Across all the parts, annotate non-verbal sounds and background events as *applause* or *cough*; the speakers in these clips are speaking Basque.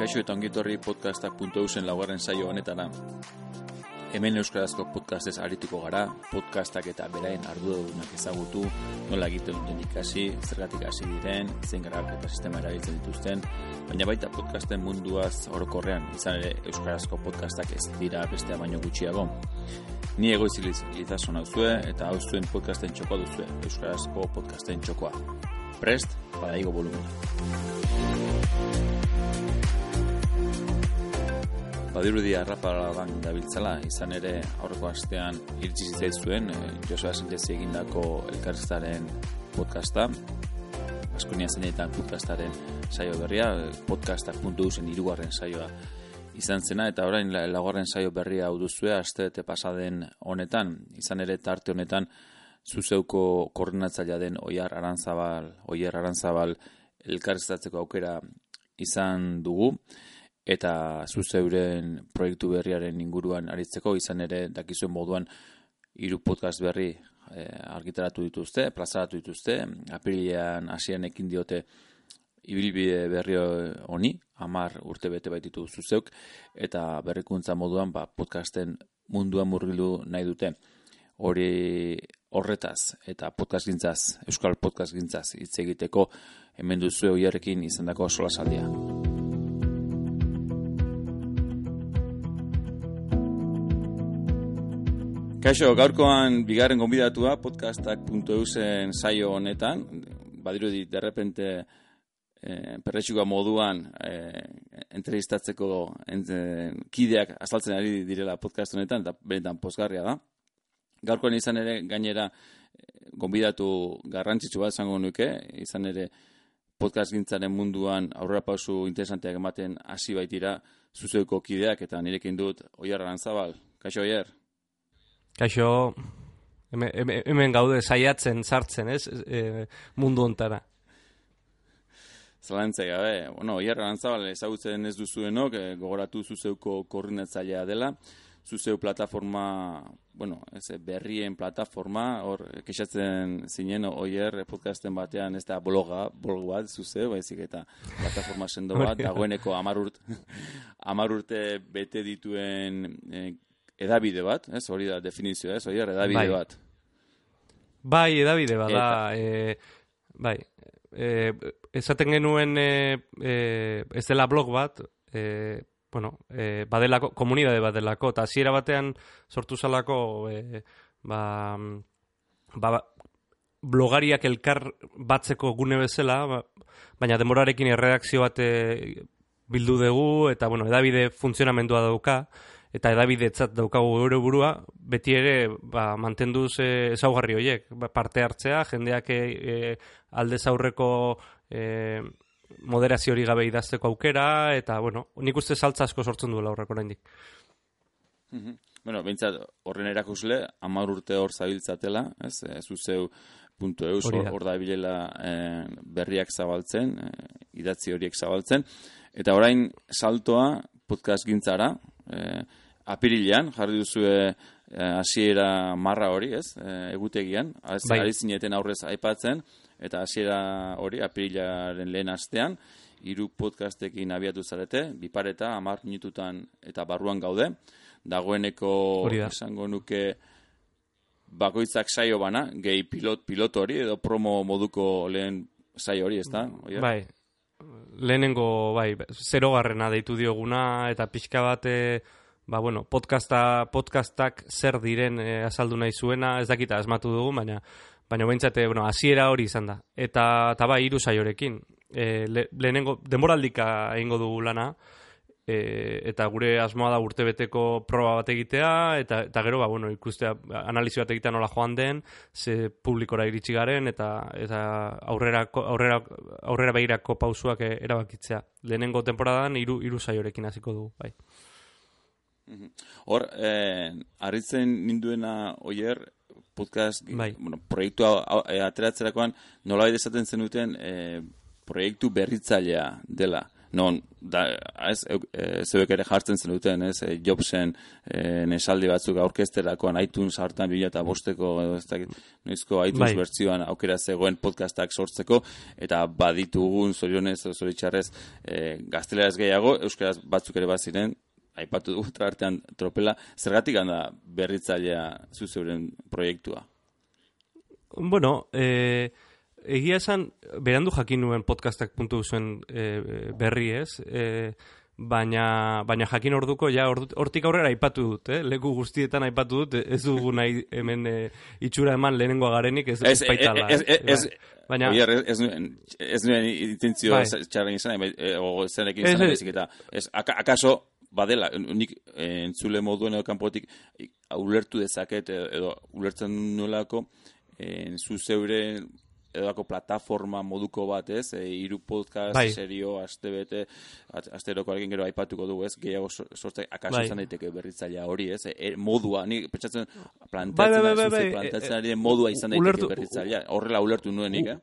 Kaixo eta ongitorri podcastak.eusen laugarren saio honetara. Hemen Euskarazko podcastez arituko gara, podcastak eta beraien ardudunak ezagutu, nola egiten duten ikasi, zergatik hasi diren, zein eta sistema erabiltzen dituzten, baina baita podcasten munduaz orokorrean, izan ere Euskarazko podcastak ez dira bestea baino gutxiago. Ni egoiziliz izasun hau eta hau zuen podcasten txokoa duzue, Euskarazko podcasten txokoa. Prest, badaigo volumena. Badirudi arrapala ban dabiltzala, izan ere aurreko astean iritsi zitzaizuen e, Josua Sintezi egindako elkarriztaren podcasta, Askonia zeinetan podcastaren saio berria, podcastak.usen irugarren saioa izan zena, eta orain lagarren saio berria hau duzue, aste eta pasaden honetan, izan ere tarte honetan, zuzeuko koordinatzailea den Oiar Arantzabal, Oiar Arantzabal elkarriztatzeko aukera izan dugu, eta zuzeuren proiektu berriaren inguruan aritzeko izan ere dakizuen moduan hiru podcast berri e, argitaratu dituzte, plazaratu dituzte, apirilean hasieran ekin diote ibilbide berri honi, amar urte bete baititu zuzeuk, eta berrikuntza moduan ba, podcasten munduan murgilu nahi dute. Hori horretaz eta podcast gintzaz, euskal podcast gintzaz hitz egiteko hemen duzu oiarekin izan dako Kaixo, gaurkoan bigarren gonbidatua podcastak.eusen saio honetan, badirudi derrepente eh, moduan eh, entrevistatzeko kideak azaltzen ari direla podcast honetan, eta benetan pozgarria da. Gaurkoan izan ere, gainera, eh, gonbidatu garrantzitsu bat zango nuke, izan ere podcast gintzaren munduan aurrera pausu interesanteak ematen hasi baitira zuzeuko kideak, eta nirekin dut, oiar arantzabal. Kaixo, oiar? Kaixo, hemen, hemen gaude saiatzen sartzen, ez? E, mundu ontara. Zalantzai gabe, bueno, hierra lantzabal ezagutzen ez duzuenok, e, gogoratu zuzeuko koordinatzailea dela, zuzeu plataforma, bueno, ez, berrien plataforma, hor, kexatzen zinen, oier, podcasten batean, ez da bloga, blog bat, zuzeu, baizik eta plataforma sendo bat, *laughs* dagoeneko amarurt, amarurte bete dituen e, edabide bat, ez? Hori da definizioa, ez? Hori edabide bai. bat. Bai, edabide bat da. E, bai, e, esaten genuen e, e, ez dela blog bat, e, bueno, e, badelako, komunidade bat delako, eta hasiera batean sortu zalako, e, ba, ba, blogariak elkar batzeko gune bezala, ba, baina demorarekin erredakzio bat bildu dugu, eta, bueno, edabide funtzionamendua dauka, eta edabidetzat daukagu eure burua, beti ere ba, mantenduz e, ezaugarri horiek, ba, parte hartzea, jendeak e, aldez aurreko e, moderazio hori gabe idazteko aukera, eta, bueno, nik uste saltza asko sortzen duela horreko nahi mm Bueno, bintzat, horren erakusle, amar urte hor zabiltzatela, ez, ez uzeu puntu eus, hor da. bilela e, berriak zabaltzen, e, idatzi horiek zabaltzen, eta orain saltoa podcast gintzara, e, apirilean, jarri duzu eh, hasiera marra hori, ez? E, egutegian, az, bai. ari zineten aurrez aipatzen, eta hasiera hori apirilaren lehen astean, hiru podcastekin abiatu zarete, bipareta, amar minututan eta barruan gaude, dagoeneko esango nuke bakoitzak saio bana, gehi pilot, pilot hori, edo promo moduko lehen saio hori, ez da? Bai, lehenengo, bai, zero garrena deitu dioguna, eta pixka bat, e, ba, bueno, podcasta, podcastak zer diren e, azaldu nahi zuena, ez dakita asmatu dugu, baina, baina behintzate, bueno, hasiera hori izan da. Eta, eta bai, iru saiorekin. E, le, lehenengo, demoraldika egingo dugu lana, e, eta gure asmoa da urtebeteko proba bat egitea eta eta gero ba bueno ikustea analizi bat egitea nola joan den ze publikora iritsi garen eta eta aurrera aurrera aurrera begirako pausuak erabakitzea. Lehenengo temporadan hiru hiru saiorekin hasiko dugu bai. Hor, eh, arritzen ninduena oier, podcast, bai. bueno, proiektu ateratzerakoan, nola esaten zenuten, eh, proiektu berritzailea dela non, da, ez, e, zeuek ere jartzen zen duten, ez, e, Jobsen e, nesaldi batzuk aurkesterakoan iTunes hartan bila eta bosteko, ez dakit, noizko iTunes bai. bertzioan aukera zegoen podcastak sortzeko, eta baditugun zorionez, zoritxarrez, e, gazteleraz gehiago, euskaraz batzuk ere baziren, aipatu dugu artean tropela, zergatik handa berritzailea zuzeuren proiektua? Bueno, eh, egia esan, berandu jakin nuen podcastak puntu zuen e, berri ez, e, baina, baina jakin orduko, ja, hortik aurrera aipatu dut, eh? leku guztietan aipatu dut, ez dugu nahi hemen e, itxura eman lehenengo garenik, ez, ez, baitala. Ez, ez, ez, baina, ez, ez, nuen, ez nuen intentzio bai. txarren izan, bai, o zenekin izan, ez, ez, ez, akaso, badela, nik entzule moduen edo kanpotik ulertu dezaket edo ulertzen nolako en zu zeure edako plataforma moduko bat, ez? E, iru podcast, bai. serio, aste bete, asteroko algin gero aipatuko du, ez? Gehiago sortze, akaso bai. izan daiteke berritzailea hori, ez? E, modua, ni pentsatzen plantatzen, bai, bai, bai, bai, bai. plantatzen ari modua izan daiteke berritzailea. Horrela ulertu nuenik, eh?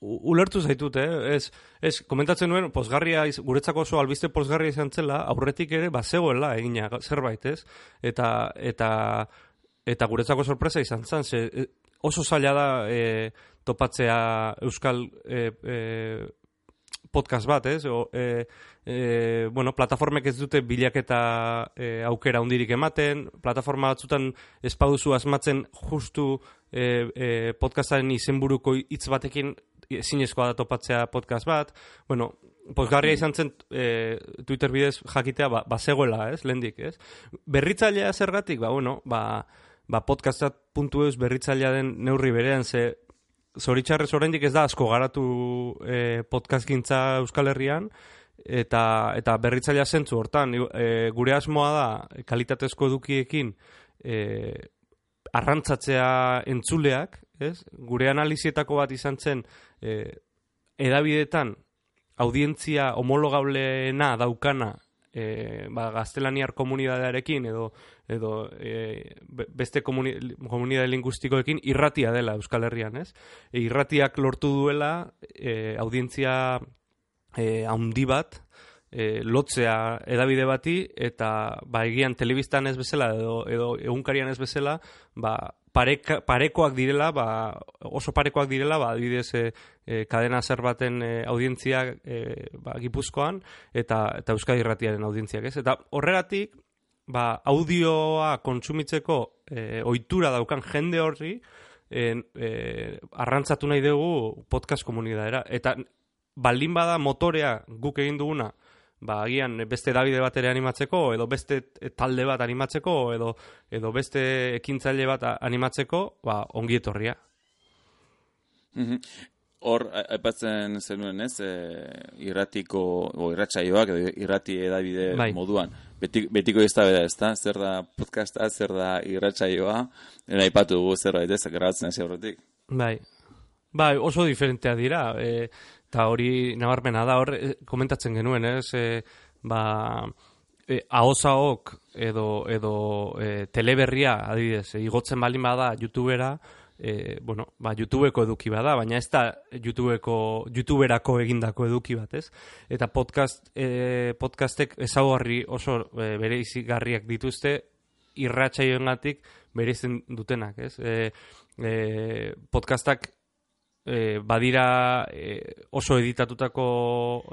Ulertu zaitut, eh? Ez, ez, komentatzen nuen, posgarria, guretzako oso albiste posgarria izan zela, aurretik ere, bazegoela, egina, zerbait, ez? Eta, eta, eta guretzako sorpresa izan zen, ze, oso zaila da e, topatzea euskal e, e, podcast bat, ez? O, e, e, bueno, plataformek ez dute bilaketa e, aukera hundirik ematen, plataforma batzutan espaduzu asmatzen justu e, e, podcastaren izenburuko hitz batekin zinezkoa da topatzea podcast bat. Bueno, posgarria izan zen e, Twitter bidez jakitea ba, bazegoela, ez? Lendik, ez? Berritzailea zergatik, ba, bueno, ba, ba, podcastat.eus berritzailea den neurri berean, ze zoritxarrez oraindik ez da asko garatu e, podcastgintza Euskal Herrian, eta, eta berritzailea zentzu hortan, e, gure asmoa da kalitatezko edukiekin e, arrantzatzea entzuleak, ez? gure analizietako bat izan zen e, edabidetan audientzia homologableena daukana e, ba, gaztelaniar komunidadearekin edo edo e, beste komunidade lingustikoekin irratia dela Euskal Herrian, ez? E, irratiak lortu duela e, audientzia e, handi bat, e, lotzea edabide bati, eta ba, egian telebistan ez bezala edo, edo egunkarian ez bezala, ba, pareka, parekoak direla, ba, oso parekoak direla, ba, adibidez, e, e, kadena zer baten e, audientzia e, ba, gipuzkoan, eta, eta Euskadi irratiaren audientziak, ez? Eta horregatik, ba, audioa kontsumitzeko e, ohitura daukan jende horri e, e, arrantzatu nahi dugu podcast komunidadera. Eta baldin bada motorea guk egin duguna, ba, agian beste Davide bat ere animatzeko, edo beste talde bat animatzeko, edo, edo beste ekintzaile bat animatzeko, ba, ongi etorria. Mhm. Hor, aipatzen zenuen ez, e, irratiko, o irratsaioak, irrati edabide bai. moduan, Betik, betiko ez da beda ez da, zer da podcasta, zer da irratsaioa, era aipatu dugu zer da, ez, grabatzen hasi horretik. Bai, bai, oso diferentea dira, e, eta hori nabarmena da, hor, e, komentatzen genuen, ez, e, ba, e, ahozaok edo, edo e, teleberria, adibidez, e, igotzen baldin bada youtubera, e, bueno, ba, YouTubeko eduki bada, baina ez da YouTubeko, YouTuberako egindako eduki bat, ez? Eta podcast, e, podcastek ezaugarri oso e, bere izigarriak dituzte, irratxaioen gatik bere dutenak, ez? E, e, podcastak e, badira e, oso editatutako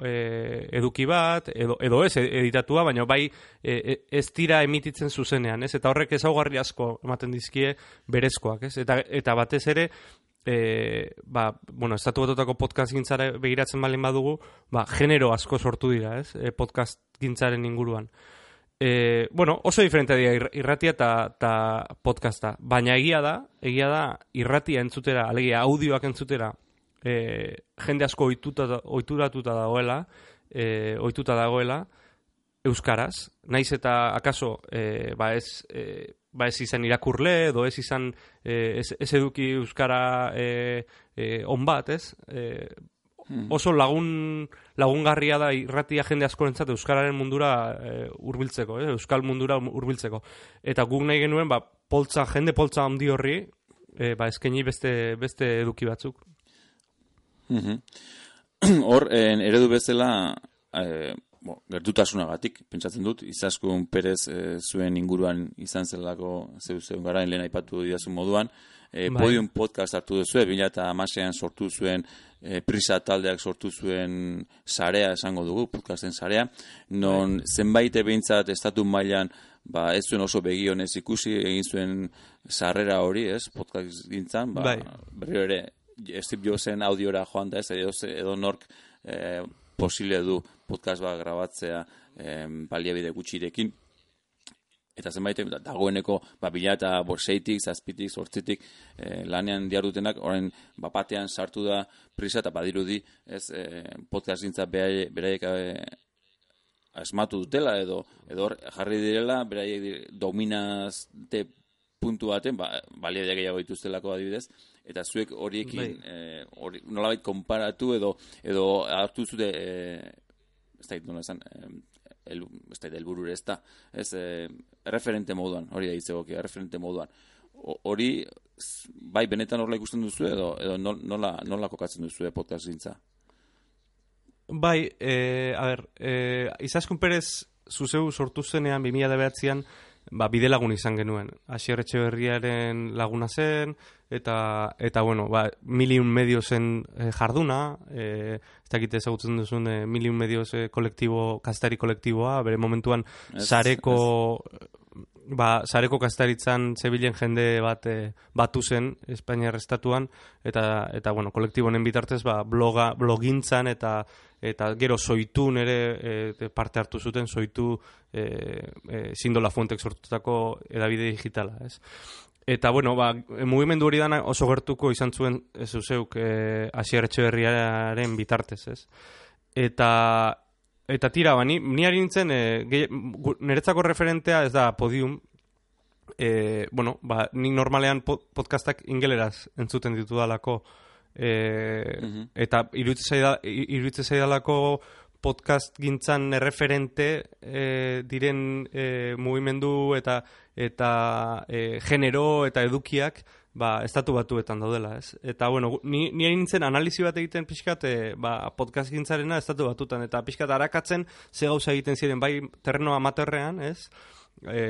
e, eduki bat, edo, edo ez editatua, baina bai e, e, ez dira emititzen zuzenean, ez? Eta horrek ezaugarri asko ematen dizkie berezkoak, ez? Eta, eta batez ere, e, ba, bueno, estatu batutako podcast gintzare begiratzen balin badugu, ba, genero asko sortu dira, ez? E, podcast gintzaren inguruan. E, bueno, oso diferente dira irratia eta podcasta, baina egia da, egia da irratia entzutera, alegia audioak entzutera, e, jende asko oituta, oituratuta dagoela, e, oituta dagoela, euskaraz, naiz eta akaso, e, ba ez, e, ba ez izan irakurle, edo ez izan, e, ez, ez eduki euskara e, e, on bat, ez? E. oso lagun lagungarria da irratia jende askorentzat euskararen mundura e, hurbiltzeko, eh, euskal mundura hurbiltzeko. Eta guk nahi genuen ba poltza jende poltza handi horri e, ba eskaini beste beste eduki batzuk. Mhm. *clears throat* Hor, eredu bezala e, bo, gertutasunagatik, pentsatzen dut, izaskun Perez e, zuen inguruan izan zelako zeu zeu gara, lehen aipatu didazun moduan, e, bai. podium podcast hartu duzu, bila eta amasean sortu zuen e, prisa taldeak sortu zuen sarea esango dugu, podcasten sarea, non bai. zenbait ebintzat estatu mailan ba, ez zuen oso begionez ikusi egin zuen sarrera hori, ez, podcast gintzan, ba, bai. berri ere, Steve Jobsen audiora joan da ez, edo, edo nork e, posible du podcast bat grabatzea e, baliabide gutxirekin, eta zenbait dagoeneko ba bila eta borseitik, zazpitik, sortzitik e, lanean diardutenak, orain bapatean sartu da prisa eta badirudi ez e, podcast gintza beraiek e, asmatu dutela edo edo jarri direla beraiek dominazte puntu baten ba, balia gehiago dituztelako adibidez. Eta zuek horiekin e, hori, nolabait konparatu edo edo hartu zute e, ez da nola esan el, ez da, elburure ez da, ez, e, referente moduan, hori da itzegoki, referente moduan. Hori, bai, benetan horla ikusten duzu edo, edo nola, nola kokatzen duzu podcast zintza? Bai, e, a ber, e, izaskun perez zuzeu sortu zenean 2009an ba, bide lagun izan genuen. Asier berriaren laguna zen, eta, eta bueno, ba, miliun medio zen e, jarduna, e, ez dakit ezagutzen duzun e, miliun medio e, kolektibo, kastari kolektiboa, bere momentuan sareko... Ba, sareko kastaritzan zebilen jende bat e, batu zen Espainiar estatuan eta eta bueno, kolektibo honen bitartez ba, bloga, blogintzan eta eta gero soitun ere e, parte hartu zuten soitu e, e, sindola fuentek sortutako edabide digitala, ez? Eta, bueno, ba, mugimendu hori dana oso gertuko izan zuen ez zeuk e, asier berriaren bitartez, ez? Eta, eta tira, ba, ni, ni nintzen, e, niretzako referentea ez da podium, e, bueno, ba, ni normalean podcastak ingeleraz entzuten ditu dalako, e, eta iruditze zaidalako podcast gintzan erreferente e, diren e, mugimendu eta eta e, genero eta edukiak ba, estatu batuetan daudela, ez? Eta, bueno, ni, ni nintzen analizi bat egiten pixkat, e, ba, podcast gintzarena estatu batutan, eta pixkat arakatzen ze gauza egiten ziren, bai, terreno amaterrean, ez? E,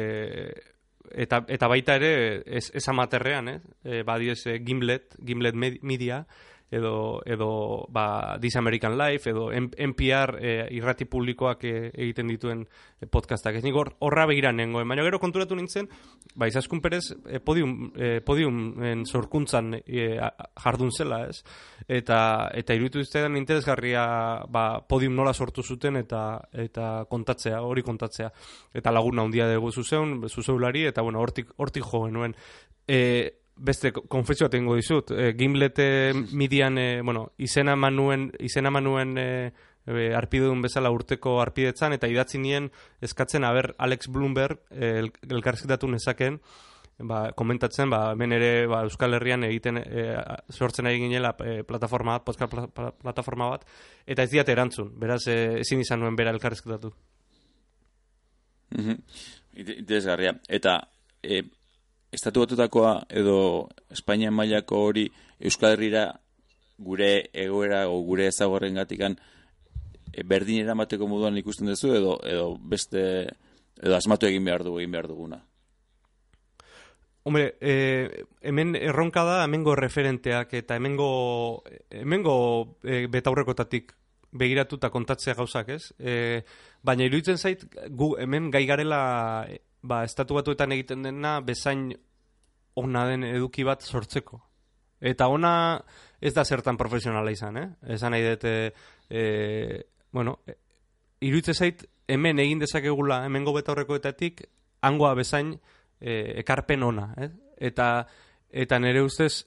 eta, eta baita ere ez, ez amaterrean, eh? E, ba, e, Gimlet, Gimlet Media, edo, edo ba, This American Life, edo NPR e, irrati publikoak e, egiten dituen e, podcastak. Ez nik horra begira nengoen, baina gero konturatu nintzen, ba, izaskun perez e, podium, e, podiumen sorkuntzan e, jardun zela, ez? Eta, eta iruditu iztean interesgarria ba, podium nola sortu zuten eta eta kontatzea, hori kontatzea. Eta laguna handia dugu zuzeun, zuzeulari, eta bueno, hortik, hortik jo genuen. E, beste konfesio tengo dizut. E, Gimlet midian, e, bueno, izena manuen, izena manuen e, e, arpidun bezala urteko arpidetzan, eta idatzi nien eskatzen haber Alex Bloomberg e, elkarrizketatu nezaken, ba, komentatzen, ba, hemen ere ba, Euskal Herrian egiten e, sortzen ari ginela e, plataforma bat, podcast plataforma bat, eta ez diate erantzun, beraz e, ezin izan nuen bera elkarrizketatu. Mm -hmm. Interesgarria. Eta e, estatu batutakoa edo Espainia mailako hori Euskal Herrira gure egoera o gure ezagorren gatikan e, berdin eramateko moduan ikusten duzu edo, edo beste edo asmatu egin behar dugu egin behar duguna Hombre, e, hemen erronka da hemengo referenteak eta hemengo hemengo e, betaurrekotatik begiratuta kontatzea gauzak, ez? E, baina iruditzen zait gu hemen gai garela ba, estatu batuetan egiten dena bezain ona den eduki bat sortzeko. Eta ona ez da zertan profesionala izan, eh? Esan nahi dute, e, bueno, e, iruditze zait, hemen egin dezakegula, hemen gobeta horrekoetatik, hangoa bezain e, ekarpen ona, eh? Eta, eta nire ustez,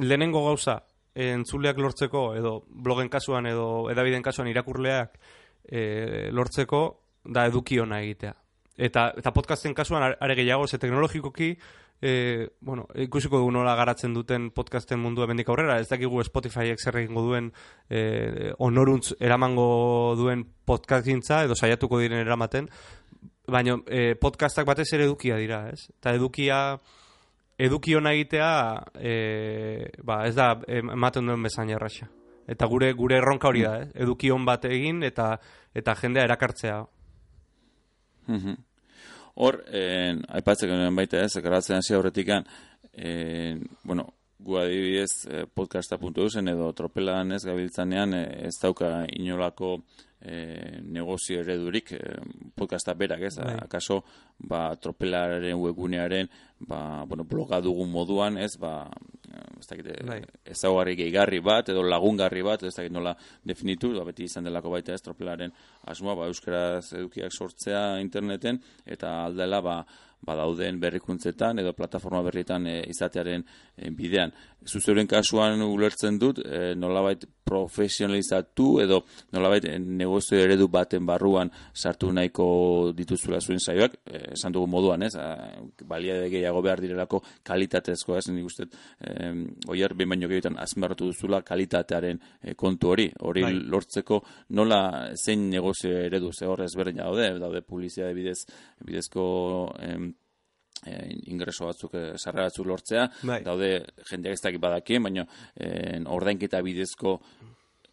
lehenengo gauza, entzuleak lortzeko, edo blogen kasuan, edo edabiden kasuan irakurleak e, lortzeko, da eduki ona egitea eta, eta podcasten kasuan are gehiago, ze teknologikoki, e, bueno, ikusiko dugu nola garatzen duten podcasten mundu emendik aurrera, ez dakigu Spotifyek zer egingo duen e, onoruntz eramango duen podcast gintza, edo saiatuko diren eramaten, baina e, podcastak batez ere edukia dira, ez? Eta edukia eduki hona egitea e, ba, ez da ematen duen bezain erraxa. Eta gure gure erronka hori da, eh? eduki on bat egin eta eta jendea erakartzea. Mhm. Hor, eh, aipatzeko nuen baita ez, garatzen hasi aurretikan, eh, bueno, gu adibidez eh, podcasta.usen edo tropelan ez gabiltzanean eh, ez dauka inolako e, negozio eredurik e, podcasta berak, ez? Bai. Akaso, ba, tropelaren webgunearen, ba, bueno, bloga dugun moduan, ez? Ba, ez dakit, bai. ezagarri gehigarri bat, edo lagungarri bat, ez dakit nola definitu, ba, beti izan delako baita ez, tropelaren asmoa, ba, euskaraz edukiak sortzea interneten, eta aldela, ba, badauden berrikuntzetan edo plataforma berrietan e, izatearen e, bidean. Zuzeuren kasuan ulertzen dut, e, nolabait profesionalizatu edo nolabait negozio eredu baten barruan sartu nahiko dituzula zuen saioak, esan dugu moduan, ez? Balia gehiago behar direlako kalitatezko, ez? Nik uste, e, oier, behin baino gehietan azmarratu duzula kalitatearen kontu hori. Hori bai. lortzeko nola zein negozio eredu, ze horrez berdin daude, daude publizia bidez, bidezko e, ingreso batzuk, e, sarra batzuk lortzea, bai. daude jendeak ez dakit badakien, baina e, ordainketa bidezko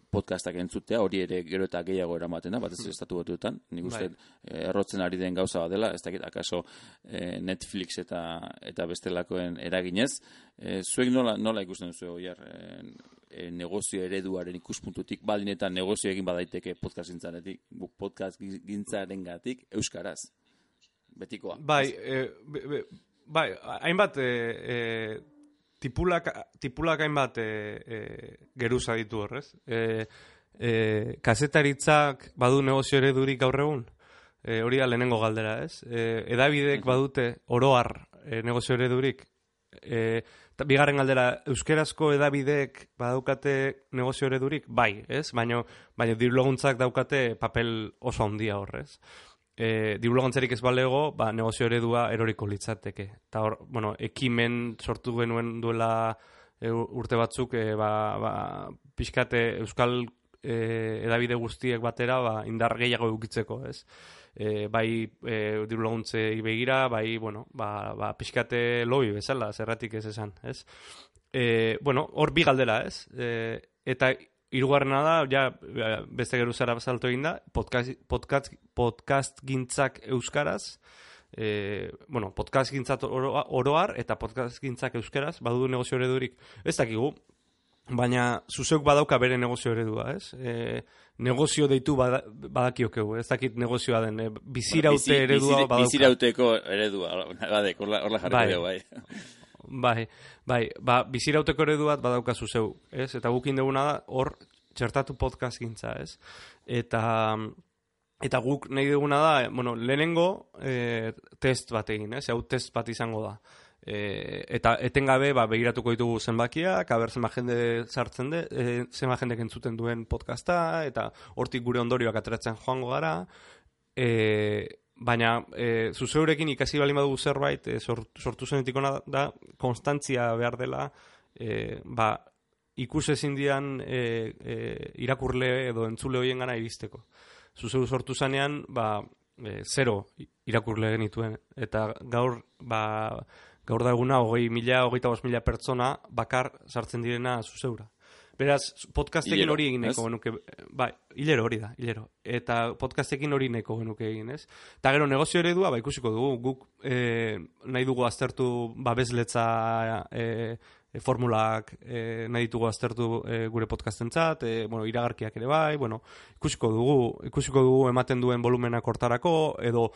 podcastak entzutea, hori ere gero eta gehiago eramaten da, bat ez estatu batuetan, nik uste bai. errotzen ari den gauza bat dela, ez dakit akaso e, Netflix eta eta bestelakoen eraginez, e, zuek nola, nola ikusten duzu oiar, e, negozio ereduaren ikuspuntutik, baldin eta negozio egin badaiteke podcast gintzaretik, podcast gintzaren gatik, euskaraz betikoa. Bai, e, be, bai, hainbat e, e, tipulak, tipulak hainbat e, e, geruza ditu horrez. E, e, kasetaritzak badu negozio eredurik gaur egun? E, hori da lehenengo galdera, ez? E, edabidek badute oroar e, negozio eredurik? E, bigarren galdera, euskerazko edabidek badaukate negozio eredurik? Bai, ez? Baina, baina dirloguntzak daukate papel oso handia horrez e, diru ez balego, ba, negozio eredua eroriko litzateke. Eta hor, bueno, ekimen sortu genuen duela e, urte batzuk, e, ba, ba, pixkate euskal e, edabide guztiek batera, ba, indar gehiago eukitzeko, ez? E, bai e, diru laguntze begira, bai, bueno, ba, ba, pixkate lobi bezala, zerratik ez esan, ez? E, bueno, hor bi galdera, ez? E, eta Irugarrena da, ja, beste geru zara bazaltu egin da, podcast, podcast, podcast gintzak euskaraz, e, bueno, podcast gintzak oroar eta podcast gintzak euskaraz, badu negozio eredurik, ez dakigu, baina zuzeuk badauka bere negozio eredua, ez? E, negozio deitu bada, badakiokegu, ez dakit negozioa den, e, biziraute eredua badauka. Bizirauteko eredua, horla jarri bai. bai. Bai, bai, ba, bizirauteko eredu bat badaukazu zeu, ez? Eta gukin duguna da, hor, txertatu podcast gintza, ez? Eta, eta guk nahi duguna da, bueno, lehenengo e, test bat egin, ez? Hau test bat izango da. E, eta etengabe, ba, begiratuko ditugu zenbakiak, aber zenba jende sartzen de, e, zenba jende kentzuten duen podcasta, eta hortik gure ondorioak ateratzen joango gara, e, Baina, e, zuzeurekin ikasi bali badugu zerbait, e, sortu zenetik da, konstantzia behar dela, e, ba, ikus ezin dian e, e, irakurle edo entzule hoien gana iristeko. Zuzeu sortu zanean, ba, e, zero irakurle genituen. Eta gaur, ba, gaur da eguna, hogei mila, hogeita mila pertsona, bakar sartzen direna zuzeura. Beraz, podcastekin hori egin neko genuke, bai, hilero hori da, hilero. Eta podcastekin hori neko genuke egin, ez? Eta gero, negozio eredua, ba, ikusiko dugu, guk e, nahi dugu aztertu babesletza e, formulak e, nahi ditugu aztertu e, gure podcasten zat, e, bueno, iragarkiak ere bai, bueno, ikusiko dugu, ikusiko dugu ematen duen volumenak hortarako, edo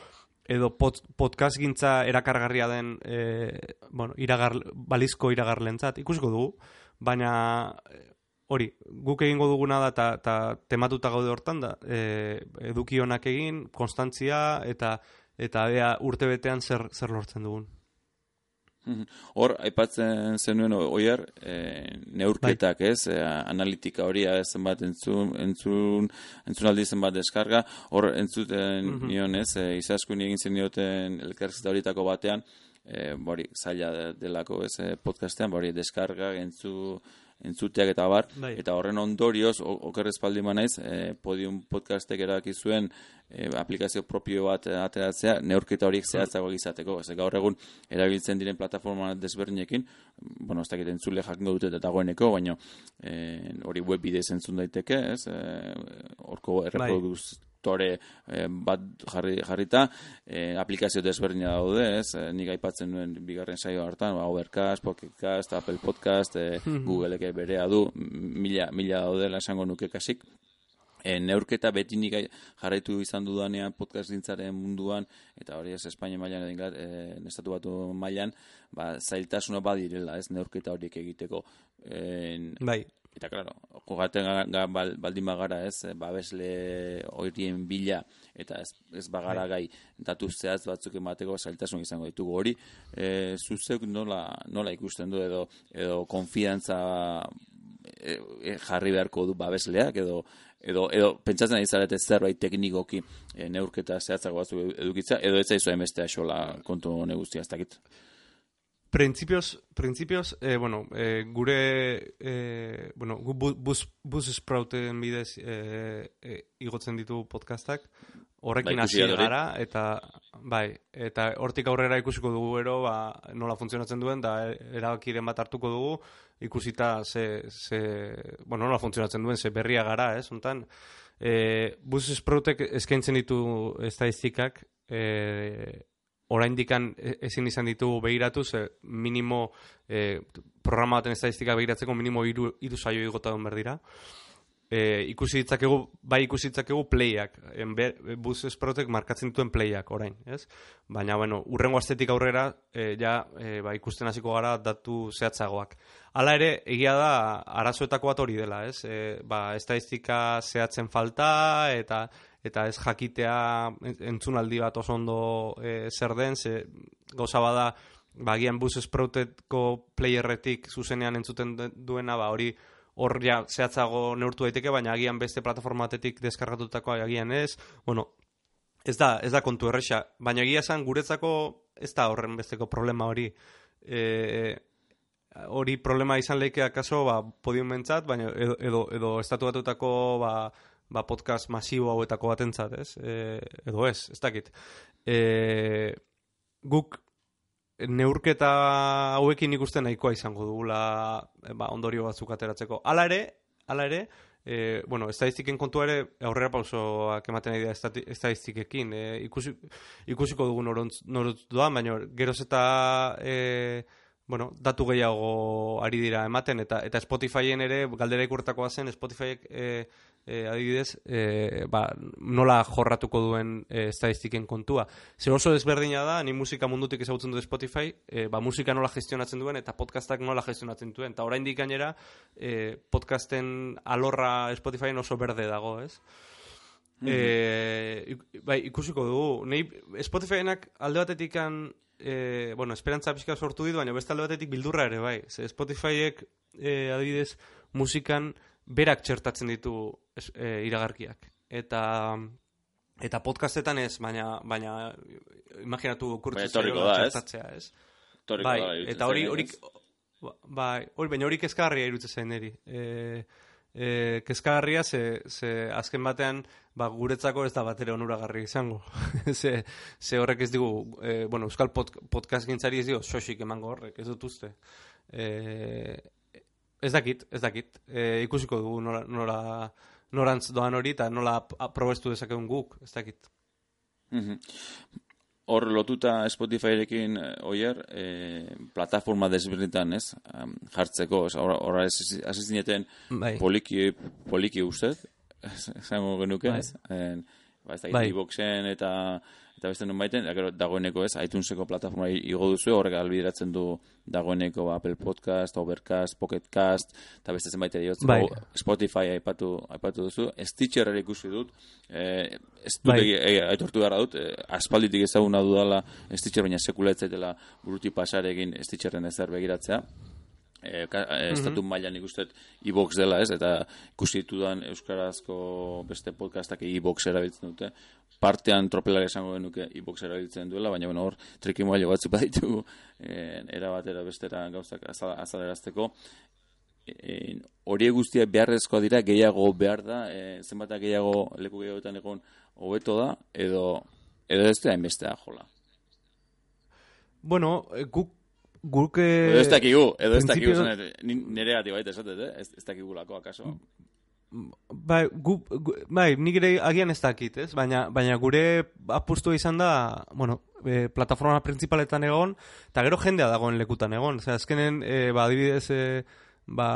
edo pod, podcast gintza erakargarria den e, bueno, iragar, balizko iragarlentzat, ikusiko dugu, baina hori, guk egingo duguna da eta ta, tematuta gaude hortan da, e, eduki honak egin, konstantzia eta eta ea urte betean zer, zer lortzen dugun. *laughs* Hor, aipatzen zenuen oier, e, neurketak bai. ez, e, analitika hori zenbat entzun, entzun, entzun aldi zenbat deskarga, hor entzuten mm -hmm. nion ez, e, izaskun egin zen nioten elkarrizta horietako batean, e, bori, zaila delako ez, e, podcastean, bori, deskarga, entzu, entzuteak eta bar, Bai. eta horren ondorioz, o- okerrez paldi naiz, e, podium podcastek erabaki zuen e, aplikazio propio bat ateratzea, neurketa horiek zehatzagoak izateko. Ez gaur egun erabiltzen diren plataforma desberdinekin, bueno, ez dakit entzule jakingo dute dagoeneko, baina e, hori web bidez entzun daiteke, ez? E, horko erreproduktore e, bat jarri, jarrita, e, aplikazio desberdina daude, ez? E, nik aipatzen nuen bigarren saio hartan, ba, Overcast, Pocketcast, Apple Podcast, e, Googleek berea du, mila, mila daudela esango nuke kasik. E, neurketa beti nik ai- jarraitu izan dudanean podcast gintzaren munduan, eta hori ez Espainia mailan edo Inglat- e, estatu batu mailan, ba, zailtasuna badirela, ez neurketa horiek egiteko. En, Bai, Eta, claro, bal, baldin bagara, ez, eh, babesle horien bila, eta ez, ez bagara gai datu zehaz batzuk emateko zailtasun izango ditugu hori, e, zuzeuk nola, nola ikusten du edo, edo konfiantza e, e, jarri beharko du babesleak edo edo, edo pentsatzen ari zarete zerbait teknikoki e, neurketa zehatzago batzuk edukitza, edo ez zaizu emestea xola kontu hone guztia, ez dakit. Printzipioz, printzipioz, eh, bueno, eh, gure, eh, bueno, gu bu- bus, bus sprouten bidez eh, eh, igotzen ditu podcastak, horrekin Bai, hasi hori. gara, eta, bai, eta hortik aurrera ikusiko dugu ero, ba, nola funtzionatzen duen, da erabakiren bat hartuko dugu, ikusita ze, ze, bueno, nola funtzionatzen duen, ze berria gara, ez, eh, bus sproutek eskaintzen ditu estadistikak, eh, oraindikan e- ezin izan ditugu begiratu, ze minimo e, programa baten estadistika begiratzeko minimo hiru hiru saio igota behar dira. E, ikusi ditzakegu, bai ikusi ditzakegu playak, en ber, bus esprotek markatzen dituen playak orain, ez? Baina, bueno, urrengo astetik aurrera, e, ja, e, ba, ikusten hasiko gara datu zehatzagoak. Hala ere, egia da, arazoetako bat hori dela, ez? E, ba, estadistika zehatzen falta, eta eta ez jakitea en- entzunaldi bat oso ondo e, zer den, ze gauza bada, ba, agian bus esprouteko playerretik zuzenean entzuten duena, ba, hori hor ja zehatzago neurtu daiteke, baina agian beste plataforma batetik deskargatutako agian ez, bueno, ez da, ez da kontu erresa, baina egia esan guretzako ez da horren besteko problema hori. E, hori problema izan leike akaso ba, podiumentzat, baina edo, edo, edo estatu batutako ba, ba, podcast masibo hauetako batentzat, ez? E, edo ez, ez dakit. E, guk neurketa hauekin ikusten nahikoa izango dugula e, ba, ondorio batzuk ateratzeko. Hala ere, hala ere, e, bueno, estadistiken kontua ere aurrera pausoak ematen ari da estadistikekin. E, ikusi, ikusiko dugu norontz, norontz doan, baina geroz eta e, bueno, datu gehiago ari dira ematen, eta eta Spotifyen ere, galdera ikurtakoa zen, Spotifyek e, e, adibidez, e, ba, nola jorratuko duen e, estadistiken kontua. Zer oso desberdina da, ni musika mundutik ezagutzen du Spotify, e, ba, musika nola gestionatzen duen, eta podcastak nola gestionatzen duen. Eta oraindik gainera, e, podcasten alorra Spotifyen oso berde dago, ez? E, ik- bai, ikusiko dugu. Nei, Spotifyenak alde batetikan e, bueno, esperantza pixka sortu ditu, baina beste alde batetik bildurra ere, bai. Ze Spotifyek, e, adibidez, musikan berak txertatzen ditu e, iragarkiak. Eta eta podcastetan ez, baina baina imaginatu ez? txertatzea, ez? Toriko bai, da, eta hori hori ba- bai, hori baina hori kezkagarria iruditzen zain niri. E, e, kezkagarria ze, ze azken batean ba, guretzako ez da batere onuragarri izango. *laughs* ze, ze horrek ez digu, e, bueno, Euskal pod, podcast gintzari ez digu, sosik emango horrek, ez dut uste. E, ez dakit, ez dakit. E, ikusiko dugu nora, nora, norantz doan hori eta nola aprobestu dezakegun guk, ez dakit. Mhm. Hor lotuta Spotifyrekin eh, oier, eh, plataforma desberdinetan, ez? Am, jartzeko, ez? Hor hor hasi zineten Bai. poliki, poliki ustez, *laughs* esango genuke, Bai. ez? En, ba, ez da, Bai. iBoxen eta eta beste non baiten, dagoeneko ez, iTuneseko plataforma igo duzu, horrek albideratzen du dagoeneko Apple Podcast, Overcast, Pocketcast, eta beste zenbait ere jotzen Bai. Spotify aipatu, aipatu duzu, Stitcher ere ikusi dut, eh, ez dut Bai. egi- aitortu gara dut, eh, aspalditik ezaguna dudala Stitcher, baina sekula ez zaitela buruti pasarekin Stitcherren ezer begiratzea. E, ka, e, estatu mailan ikusten iBox dela, ez? Eta ikusi ditudan euskarazko beste podcastak iBox erabiltzen dute. Partean tropelare esango genuke iBox erabiltzen duela, baina bueno, hor trikimoailo batzuk *laughs* baditu e, era batera bestera gauzak azal- azalerazteko. e, hori guztia beharrezkoa dira, gehiago behar da, e, zenbat gehiago leku gehiagoetan egon hobeto da, edo, edo ez da enbestea jola. Bueno, guk guk edo ez dakigu, edo ez dakigu, nire gati baita esatez, eh? ez, ez dakigulako, akaso? Bai, gu, gu, bai, nik ere agian ez dakit, ez? Baina, baina gure apustu izan da, bueno, e, plataforma principaletan egon, eta gero jendea dagoen lekutan egon. Zer, azkenen, e, ba, adibidez, e, ba,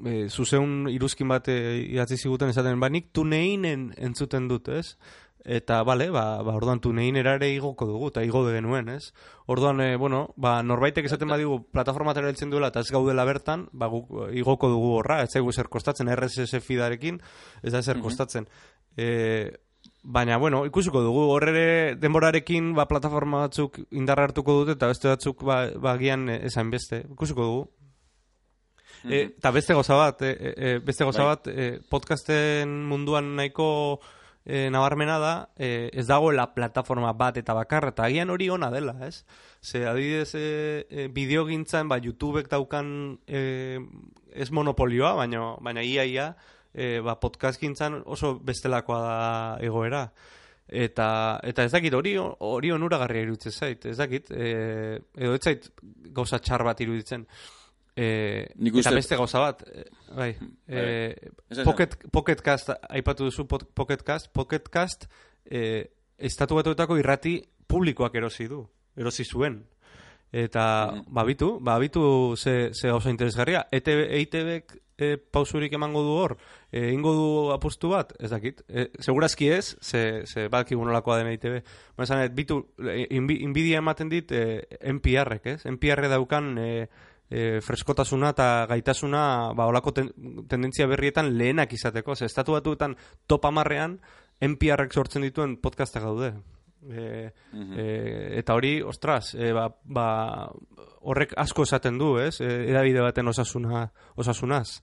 e, zuzeun iruzkin bat e, idatzi ziguten esaten, ba, nik tuneinen entzuten dut, ez? Eta bale, ba, ba orduan tunein erare igoko dugu, eta igo genuen, ez? Orduan, e, bueno, ba, norbaitek esaten badigu plataforma erabiltzen duela eta ez gaudela bertan, ba, guk igoko dugu horra, ez zaigu zer kostatzen, RSS fidarekin, ez da zer kostatzen. E, baina, bueno, ikusiko dugu, horre denborarekin, ba, plataforma batzuk indarra hartuko dute, eta beste batzuk, ba, ba gian esan beste, ikusiko dugu. eta beste goza bat, e, e, beste goza bai. bat, e, podcasten munduan nahiko e, nabarmena da, e, ez dagoela plataforma bat eta bakarra, eta agian hori ona dela, ez? Ze, adibidez, e, e, bideo ba, YouTubek daukan e, ez monopolioa, baina, baina ia, ia, e, ba, podcast oso bestelakoa da egoera. Eta, eta ez dakit, hori, hori onuragarria iruditzen zait, ez dakit, e, edo ez zait gauza txar bat iruditzen. Eh, eta beste gauza bat, eh, bai, eh, pocket, pocket cast, aipatu duzu pocket cast, pocket cast, eh, estatu batuetako irrati publikoak erosi du, erosi zuen. Eta, mm. babitu, babitu ze, ze gauza interesgarria. ETV, EITB e, pausurik emango du hor, e, ingo du apustu bat, ez dakit. E, segurazki ez, ze, ze balki gunolakoa den EITB. Baina, bitu, e, inbidia ematen dit e, NPR-ek, ez? NPR daukan... E, e, freskotasuna eta gaitasuna ba, olako ten, tendentzia berrietan lehenak izateko. Ze, estatu batuetan top amarrean NPR-ek sortzen dituen podcastak gaude. E, e, eta hori, ostras, e, ba, ba, horrek asko esaten du, ez? E, edabide baten osasuna, osasunaz.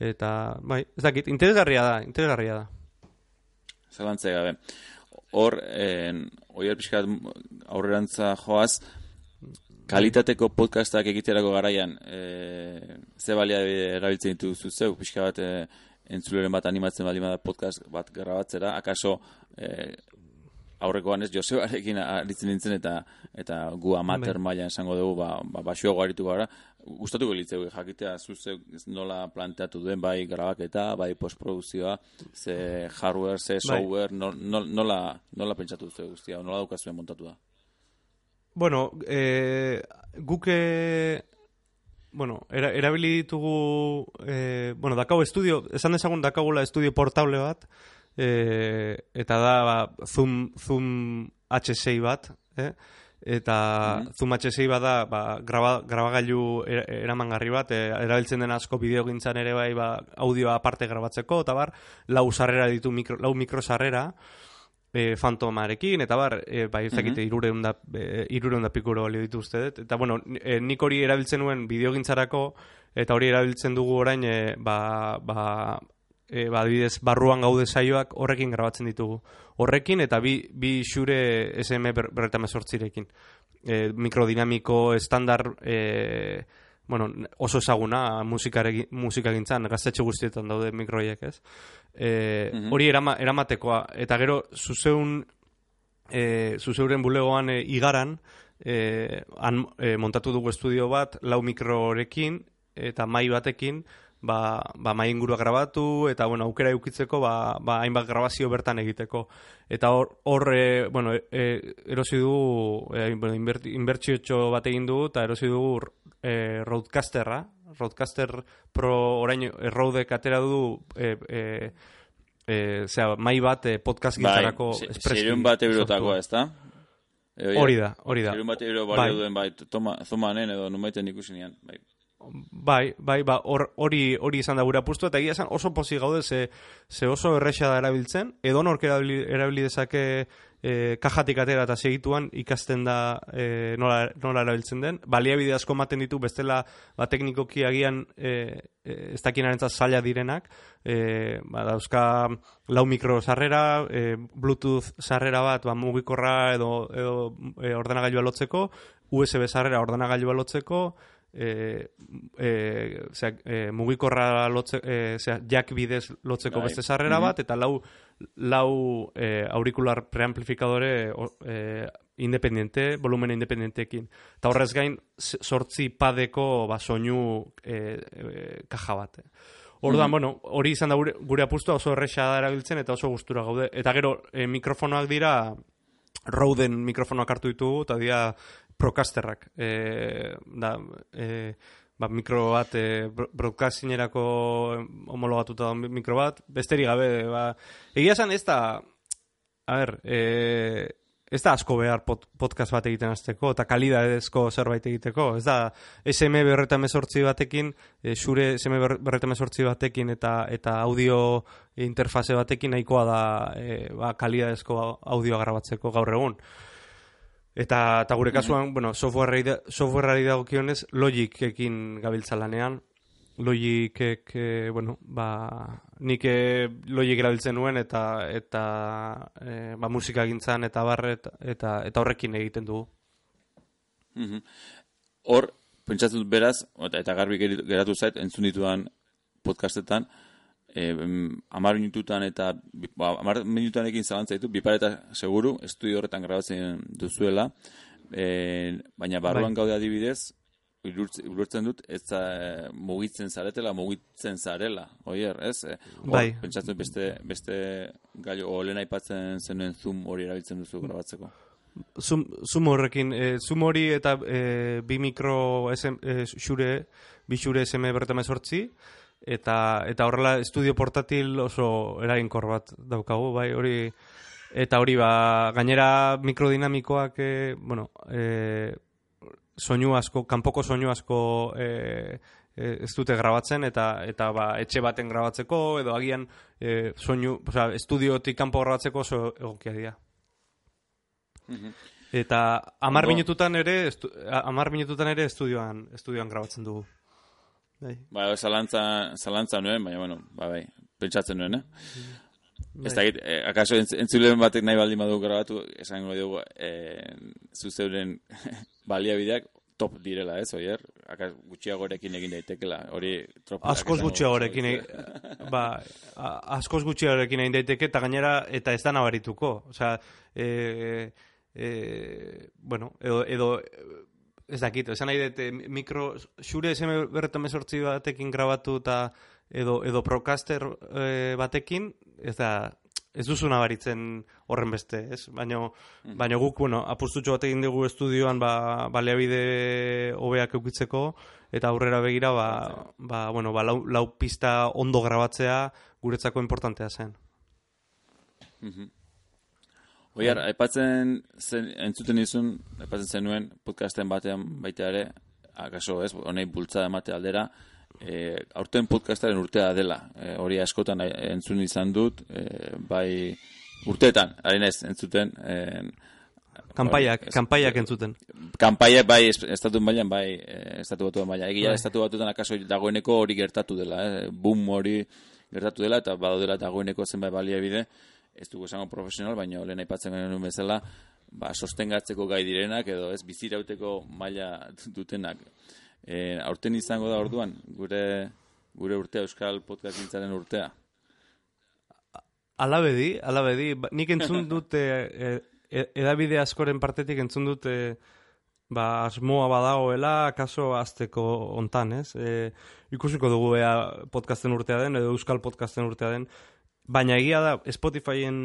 Eta, bai, ez dakit, interesgarria da, interesgarria da. Zalantzea gabe. Hor, eh, oier pixkat aurrerantza joaz, kalitateko podcastak egiterako garaian e, ze balia erabiltzen dituzu zeu, pixka bat e, entzuleren bat animatzen bali da podcast bat grabatzera, akaso e, aurrekoan ez Josebarekin aritzen nintzen eta eta gu amater bai. mailan esango dugu ba, ba, basuago aritu gara gustatuko litzeu jakitea zuze nola planteatu duen bai grabaketa, bai postprodukzioa ze hardware, ze bai. software nola, nola pentsatu zeu guztia, nola daukazuen montatu da Bueno, eh, guke... Bueno, era, erabili ditugu... Eh, bueno, dakau estudio... Esan dezagun dakagula estudio portable bat. Eh, eta da ba, Zoom, Zoom H6 bat. Eh? Eta mm Zoom H6 bat da ba, graba, grabagailu er, eramangarri bat. Eh, erabiltzen den asko bideo gintzan ere bai ba, audioa aparte grabatzeko. Eta bar, lau sarrera ditu, mikro, lau mikrosarrera e, fantomarekin, eta bar, e, bai, ez dakite, mm da, e, pikuro balio dituzte, eta bueno, e, nik hori erabiltzen nuen bideogintzarako, eta hori erabiltzen dugu orain, e, ba, ba, e, ba, adibidez, barruan gaude saioak horrekin grabatzen ditugu. Horrekin, eta bi, bi xure SM ber, berretame sortzirekin. E, mikrodinamiko, estandar, e, bueno, oso ezaguna musika gintzan, gaztetxe guztietan daude mikroiek, ez? E, Hori erama, eramatekoa, eta gero, zuzeun, e, zuzeuren bulegoan e, igaran, e, han, e, montatu dugu estudio bat, lau mikrorekin, eta mai batekin, ba, ba mai ingurua grabatu, eta, bueno, aukera eukitzeko, ba, ba hainbat grabazio bertan egiteko. Eta hor, hor e, bueno, e, erosi dugu, e, bueno, inbertsio bat egin dugu, eta erosi dugu e, Roadcasterra, Roadcaster Pro orain erraudek atera du e, e, e, zera, mai bat e, podcast gintarako bai, espreski. bat eurotakoa, ez da? Hori da, hori da. bat euro balio bai. duen, bai, toma, zomanen edo numaiten ikusinean, bai. Bai, bai, ba, hori hori izan da gure apustu, eta egia esan oso posi gaude ze, ze oso erresa da erabiltzen, edo nork erabili, dezake e, kajatik atera eta segituan ikasten da e, nola, nola erabiltzen den. Baliabide asko maten ditu bestela ba, teknikoki agian e, ez dakinaren zaila direnak. E, ba, dauzka lau mikro sarrera, e, bluetooth sarrera bat ba, mugikorra edo, edo e, ordenagailua lotzeko, USB sarrera ordenagailua lotzeko, e, e, zera, e, mugikorra lotze, e, zera, jak bidez lotzeko Bai. beste sarrera Mhm. bat, eta lau, lau e, aurikular preamplifikadore e, independiente, volumene independenteekin. Eta horrez gain, sortzi padeko ba, soinu e, e, kaja bat. Orduan, Mhm. bueno, hori izan da gure, gure apustua oso erresa da erabiltzen eta oso gustura gaude. Eta gero, e, mikrofonoak dira, Roden mikrofonoak hartu ditugu, eta dira Procasterrak. E, da, e, ba, mikro bat, e, bro- broadcastingerako homologatuta da mikro bat, besterik gabe, ba, egia esan ez da, a ber, e, ez da asko behar pod, podcast bat egiten hasteko eta kalidadezko zerbait egiteko. Ez da SM berreta mesortzi batekin, e, xure SM berreta mesortzi batekin eta eta audio interfase batekin nahikoa da e, ba, kalidadezko audioa grabatzeko gaur egun. Eta, eta gure kasuan, bueno, softwareari da- dagokionez Logicekin gabiltza lanean. Logicek, eh, bueno, ba, nik eh, Logic erabiltzen nuen eta eta eh, ba, musika gintzan eta barret eta, eta horrekin egiten dugu. Mhm. Hor, pentsatu dut beraz, eta eta garbi geratu zait, entzun ditudan podcastetan, e, amar minututan eta ba, amar minututan ekin zalantza ditu, bipareta seguru, estudio horretan grabatzen duzuela, e, baina barruan Bai. gaude adibidez, ulertzen dut, ez za, mugitzen zaretela, mugitzen zarela, oier, ez? E, hor, Bai. Pentsatzen beste, beste gailu, o lehen aipatzen zenuen zoom hori erabiltzen duzu grabatzeko. Zoom, zoom horrekin, e, zoom hori eta e, bi mikro SM, e, xure, bi xure SM bertema sortzi, eta, eta horrela estudio portatil oso eraginkor bat daukagu, bai, hori, eta hori ba, gainera mikrodinamikoak, e, bueno, e, soinu asko, kanpoko soinu asko e, e, ez dute grabatzen eta eta ba, etxe baten grabatzeko edo agian e, soinu, osea, estudiotik kanpo grabatzeko oso egokia dira. Eta hamar Ondo. minututan ere, estu, hamar minututan ere estudioan, estudioan grabatzen dugu. Bai. Ba, zalantza, zalantza nuen, baina, bueno, ba, bai, pentsatzen nuen, eh? Ez da, eh, akaso entz, entzulen batek nahi baldin badu grabatu, esango dugu, eh, zuzeuren *laughs* baliabideak top direla, ez, oier? Akas gutxiagorekin egin daitekela, hori tropa. Askoz gutxiagorekin, e, *laughs* ba, askoz gutxiagorekin egin daiteke, eta gainera, eta ez da nabarituko. Osea, e, e, bueno, edo, edo ez dakit, esan nahi dut, eh, mikro, xure SM berretan mesortzi batekin grabatu eta edo, edo procaster eh, batekin, ez da, ez duzu nabaritzen horren beste, ez? Baina, baina guk, bueno, apustutxo bat egin dugu estudioan ba, baliabide hobeak eukitzeko, eta aurrera begira, ba, ba, bueno, ba, lau, lau pista ondo grabatzea guretzako importantea zen. Oiar, aipatzen zen, entzuten izun, aipatzen zenuen podcasten batean baita ere, akaso ez, honei bultzada emate aldera, e, aurten podcastaren urtea dela. E, hori askotan eh, entzun izan dut, e, bai urteetan, harin ez, entzuten, e, Kanpaiak, kanpaiak entzuten. kanpaia bai es- estatu mailan bai estatu batu mailan egia Bai. estatu batutan akaso dagoeneko hori gertatu dela eh? boom hori gertatu dela eta badaudela dagoeneko zenbait baliabide ez dugu esango profesional baina lehen aipatzen genuen bezala ba sostengatzeko gai direnak edo ez bizirauteko maila dutenak. E, aurten izango da orduan gure gure urtea euskal podcastintzaren urtea. Alabedi, alabedi, ba, nik entzun dut e, e, edabide askoren partetik entzun dut e, ba, asmoa badagoela kaso azteko ontan, ez? E, ikusiko dugu ea podcasten urtea den, edo euskal podcasten urtea den, baina egia da Spotifyen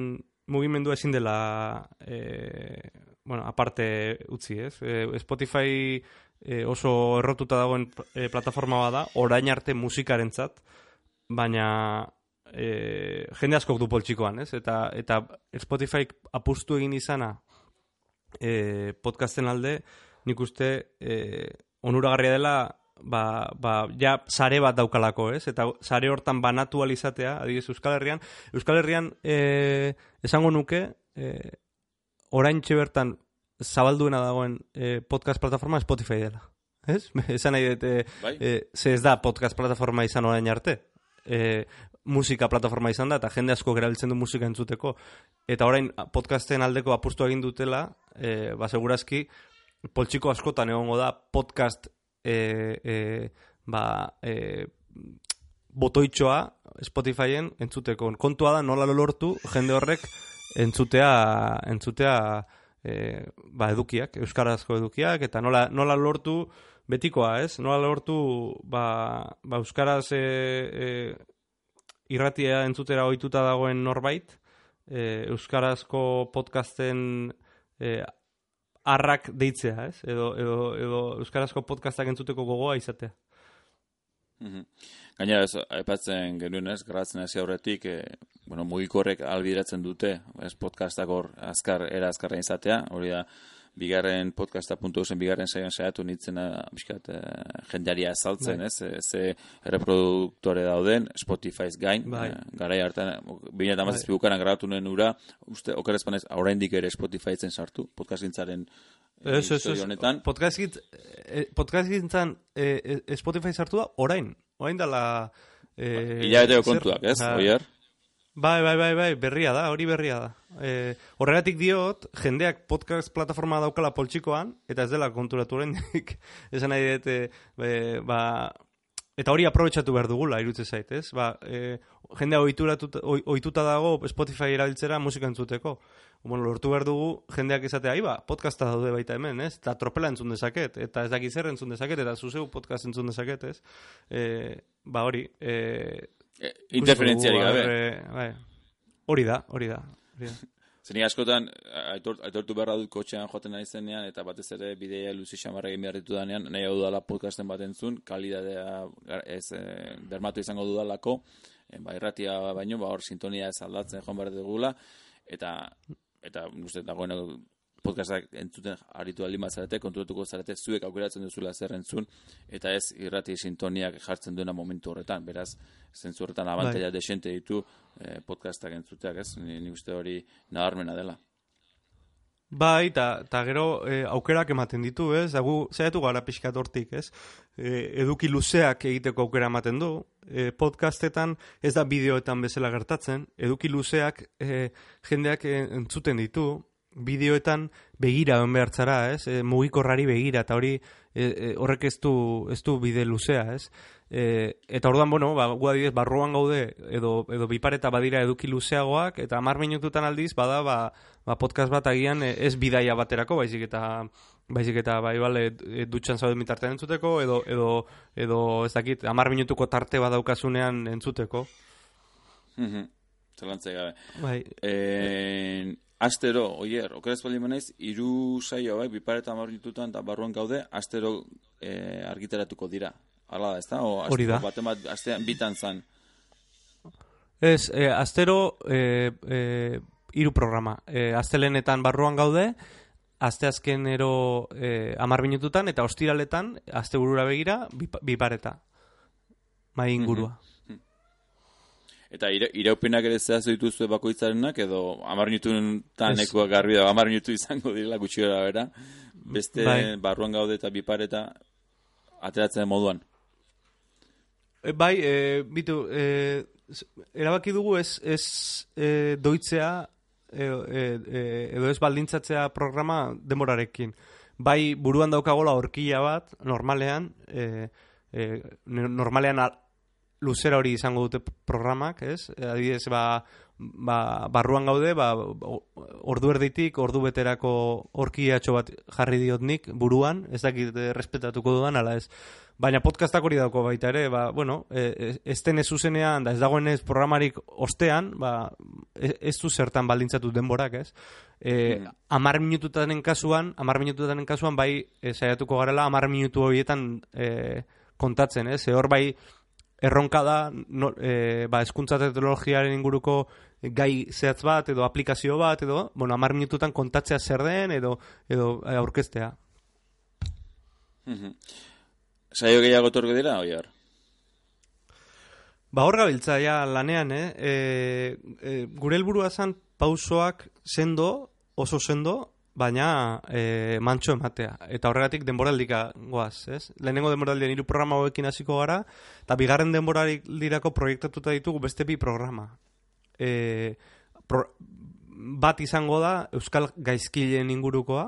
mugimendu ezin dela e, bueno, aparte utzi, ez? E, Spotify e, oso errotuta dagoen e, plataforma bada, orain arte musikarentzat, baina e, jende askok du poltsikoan, ez? Eta, eta Spotify apustu egin izana e, podcasten alde, nik uste e, onuragarria dela ba, ba, ja sare bat daukalako, ez? Eta sare hortan banatu alizatea, adibidez Euskal Herrian, Euskal Herrian e, esango nuke e, orain bertan zabalduena dagoen e, podcast plataforma Spotify dela. Ez? *laughs* Esan nahi dut, Bai. e, ze ez da podcast plataforma izan orain arte. E, musika plataforma izan da, eta jende asko erabiltzen du musika entzuteko. Eta orain podcasten aldeko apustu egin dutela, e, ba, segurazki, poltsiko askotan egongo da podcast e, e, ba, e, botoitxoa Spotifyen entzuteko. Kontua da nola lortu jende horrek entzutea, entzutea e, ba, edukiak, euskarazko edukiak, eta nola, nola lortu betikoa, ez? Nola lortu ba, ba euskaraz e, e, irratia entzutera ohituta dagoen norbait, e, euskarazko podcasten e, arrak deitzea, ez? Edo, edo, edo euskarazko podcastak entzuteko gogoa izatea. Mm Gainera, ez, aipatzen genuen ez, gratzen hasi aurretik, e, bueno, mugikorrek albiratzen dute, ez podcastak hor azkar, era azkarra izatea, hori da, bigarren podcasta puntu zen bigarren saian saiatu nintzen biskat uh, jendaria azaltzen, bai. ez? Eh, ze reproduktore dauden Spotify's gain, bai. uh, garai hartan 2017 bai. bukaran grabatu nuen ura, uste okerrezpanez oraindik ere Spotifyzen sartu podcastintzaren Ez, ez, ez, podcast gintzan eh, Spotify sartu da orain, orain dala... Eh, Ila kontuak, ez, oier? Bai, bai, bai, bai, berria da, hori berria da. E, horregatik diot, jendeak podcast plataforma daukala poltsikoan, eta ez dela konturatu horrendik, *laughs* esan nahi dut, e, ba, eta hori aprobetsatu behar dugula, irutze zait, ez? Ba, e, jendea oituta dago Spotify erabiltzera musika entzuteko. Bueno, lortu behar dugu, jendeak izatea, ba, podcasta daude baita hemen, ez? Eta tropela entzun dezaket, eta ez daki zer entzun dezaket, eta zuzeu podcast entzun dezaket, ez? E, ba, hori, e, Eh, interferentziari gabe. Bai. Hori da, hori da. *laughs* Zeni askotan, aitor, aitortu beharra dut kotxean joaten nahi zenean, eta batez ere bidea luzi xamarra egin behar ditu danean, nahi hau dudala podcasten bat entzun, kalidadea ez e, bermatu izango dudalako, e, ba, erratia baino, ba, hor sintonia ez aldatzen joan behar dugula, eta, eta, uste, dagoen podcastak entzuten aritu aldi mazarete, konturatuko zarete, zuek aukeratzen duzula zer entzun, eta ez irrati sintoniak jartzen duena momentu horretan, beraz, zentzu horretan abantaila bai. desente ditu eh, podcastak entzuteak, ez, ni, ni uste hori nabarmena dela. Bai, eta gero eh, aukerak ematen ditu, ez? Egu, zaitu gara pixkat hortik, ez? E, eduki luzeak egiteko aukera ematen du. E, podcastetan ez da bideoetan bezala gertatzen. Eduki luzeak e, jendeak entzuten ditu bideoetan begira on behartzara, ez? E, mugikorrari begira eta hori e, e, horrek ez du, ez du bide luzea, ez? E, eta orduan, bueno, ba, gu adibidez, barruan gaude edo, edo bipareta badira eduki luzeagoak eta hamar minututan aldiz bada ba, ba podcast bat agian e, ez bidaia baterako, baizik eta baizik eta bai bale e, dutxan zauden mitartean entzuteko edo, edo, edo ez dakit, hamar minutuko tarte badaukasunean entzuteko. Mhm. Zelantzea gabe. Bai. E, astero, oier, okeraz bali manaiz, iru saio, bai, bipareta amar ditutan, eta barruan gaude, astero e, argiteratuko dira. Hala da, ez da? Hori da. Baten bat, astean bitan zan. Ez, e, astero, e, e, iru programa. E, astelenetan barruan gaude, aste azkenero e, amar minututan, eta ostiraletan, aste burura begira, bipareta. Mai ingurua. Eta ira, iraupenak ere zehaz dituzue bakoitzarenak, edo amar minutun taneko garbi da, amar minutu izango direla gutxi bera, beste bai. barruan gaude eta bipareta ateratzen moduan. E, bai, e, bitu, e, erabaki dugu ez, ez e, doitzea e, e, edo ez baldintzatzea programa demorarekin. Bai, buruan daukagola horkia bat, normalean, e, e, normalean luzera hori izango dute programak, ez? Adibidez, ba, ba, barruan gaude, ba, ordu erditik, ordu beterako orkiatxo bat jarri diot nik buruan, ez dakit eh, respetatuko dudan, ala ez. Baina podcastak hori dauko baita ere, ba, bueno, e, e ez zuzenean, da ez dagoen ez programarik ostean, ba, ez, ez du zertan baldintzatu denborak, ez? E, mm. Amar minututanen kasuan, amar minututanen kasuan, bai, e, saiatuko garela, amar minutu horietan e, kontatzen, ez? E, hor bai, erronka da no, e, ba, eskuntza teknologiaren inguruko gai zehatz bat edo aplikazio bat edo, bueno, amar minututan kontatzea zer den edo, edo e, aurkestea. Saio gehiago torko dira, oi hor? Ba hor gabiltza, ja, lanean, eh? E, e, gure helburua zan pausoak sendo, oso sendo, baina e, mantxo ematea. Eta horregatik denboraldika goaz, ez? Lehenengo denboraldian hiru programa hauekin hasiko gara, eta bigarren denboraldirako proiektatuta ditugu beste bi programa. E, bat izango da Euskal Gaizkileen ingurukoa,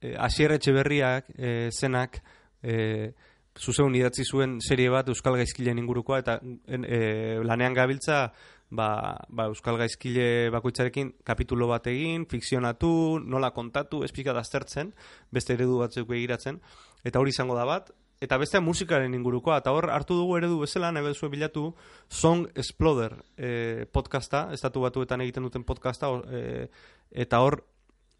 e, asierretxe berriak, e, zenak, e, zuzeun idatzi zuen serie bat Euskal Gaizkileen ingurukoa, eta e, lanean gabiltza, ba, ba Euskal Gaizkile bakoitzarekin kapitulo bat egin, fikzionatu, nola kontatu, espika daztertzen, beste eredu batzuk begiratzen, eta hori izango da bat, eta beste musikaren ingurukoa, eta hor hartu dugu eredu bezala, nahi zuen bilatu, Song Exploder e, podcasta, estatu batuetan egiten duten podcasta, e, eta hor,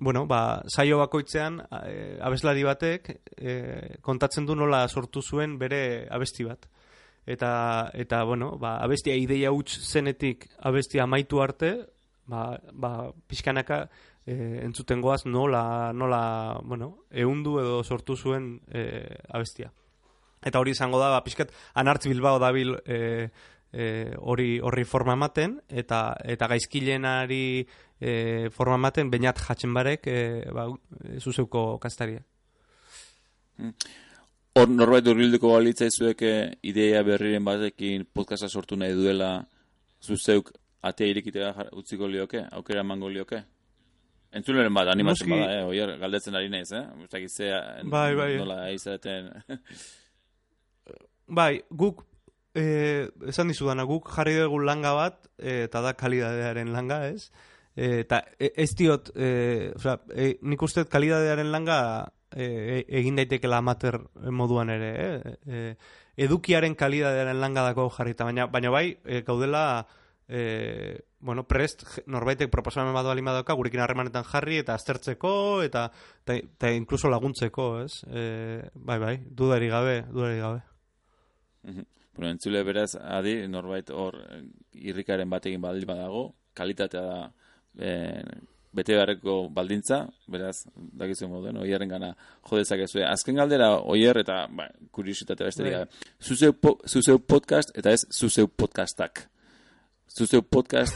bueno, ba, saio bakoitzean e, abeslari batek e, kontatzen du nola sortu zuen bere abesti bat eta, eta bueno, ba, abestia ideia huts zenetik abestia amaitu arte, ba, ba, pixkanaka e, entzuten goaz nola, nola bueno, eundu edo sortu zuen e, abestia. Eta hori izango da, ba, pixkat, anartz bilbao dabil e, e, hori horri forma ematen, eta, eta gaizkilenari e, forma ematen, bainat jatzen barek, e, ba, zuzeuko kastaria. Mm. Hor norbait urbilduko balitza izueke ideia berriren batekin podcasta sortu nahi duela zuzeuk atea irikitea utziko lioke, aukera emango lioke? Entzuleren bat, animatzen bada, eh? Oier, galdetzen ari naiz, eh? Uztak izea, bai, bai. nola izaten... *laughs* bai, guk, eh, esan dizudana, guk jarri dugu langa bat, eh, eta da kalidadearen langa, ez? Eh, eta ez diot, eh, oza, eh, nik uste kalidadearen langa e, egin daitekela amater moduan ere, eh? E, edukiaren kalidadearen langadako jarrita, baina, baina bai, e, gaudela e, bueno, prest norbaitek proposamen bat bali madoka gurekin harremanetan jarri eta aztertzeko eta, eta, eta inkluso laguntzeko, ez? E, bai, bai, dudari gabe, dudari gabe. Bueno, entzule beraz, adi, norbait hor irrikaren batekin badil badago, kalitatea da eh, bete beharreko baldintza, beraz, dakizu moduen, oierren gana jodezak ez. Azken galdera, oier eta, ba, kuriositate besterik. Bai. Zuzeu, po, zuzeu podcast eta ez zuzeu podcastak. Zuzeu podcast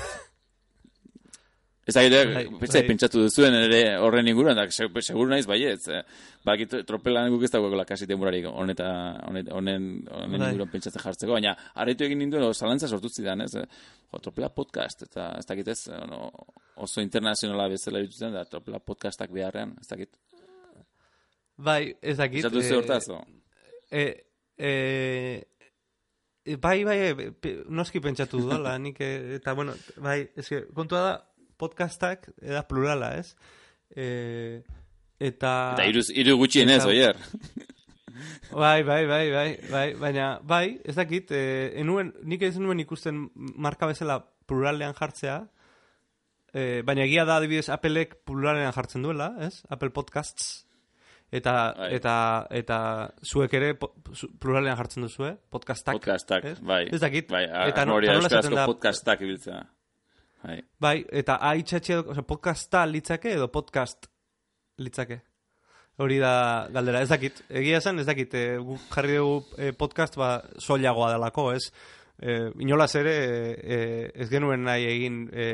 Ez aire, bai, pentsatu duzuen ere horren inguruan, da, seguru naiz baiet. Eh? Ba, tropelan guk ez dagoeko lakasi temurarik honeta, honen, honen, bai. inguruan pentsatzen jartzeko, baina arretu egin ninduen, zalantza sortu zidan, ez? Jo, tropela podcast, eta ez dakit ez, no, oso internazionala bezala dituzen, da, tropela podcastak beharrean, ez dakit. Bai, ez dakit. Zatu ze hortaz, e, e, bai, bai, noski pentsatu dudala, *laughs* nik, eta, bueno, bai, ez kontua da, podcastak da plurala, ez? E, eta... Eta iru, iru gutxien ez, oier. *laughs* bai, bai, bai, bai, bai, baina, bai, ez dakit, e, enuen, nik ez nuen ikusten marka bezala pluralean jartzea, e, baina egia da adibidez Applek pluralean jartzen duela, ez? Apple Podcasts, eta, bai. eta, eta zuek ere pluralean jartzen duzu, eh? Podcastak. Podcastak, bai. Ez dakit. Bai, eta no, nola podcastak ibiltzea. Bai. bai, eta aitxatxe, o sea, podcasta litzake edo podcast litzake. Hori da galdera, ez dakit. Egia esan, ez dakit, e, jarri dugu e, podcast ba, soilagoa delako, ez? E, inolaz ere, e, ez genuen nahi egin e,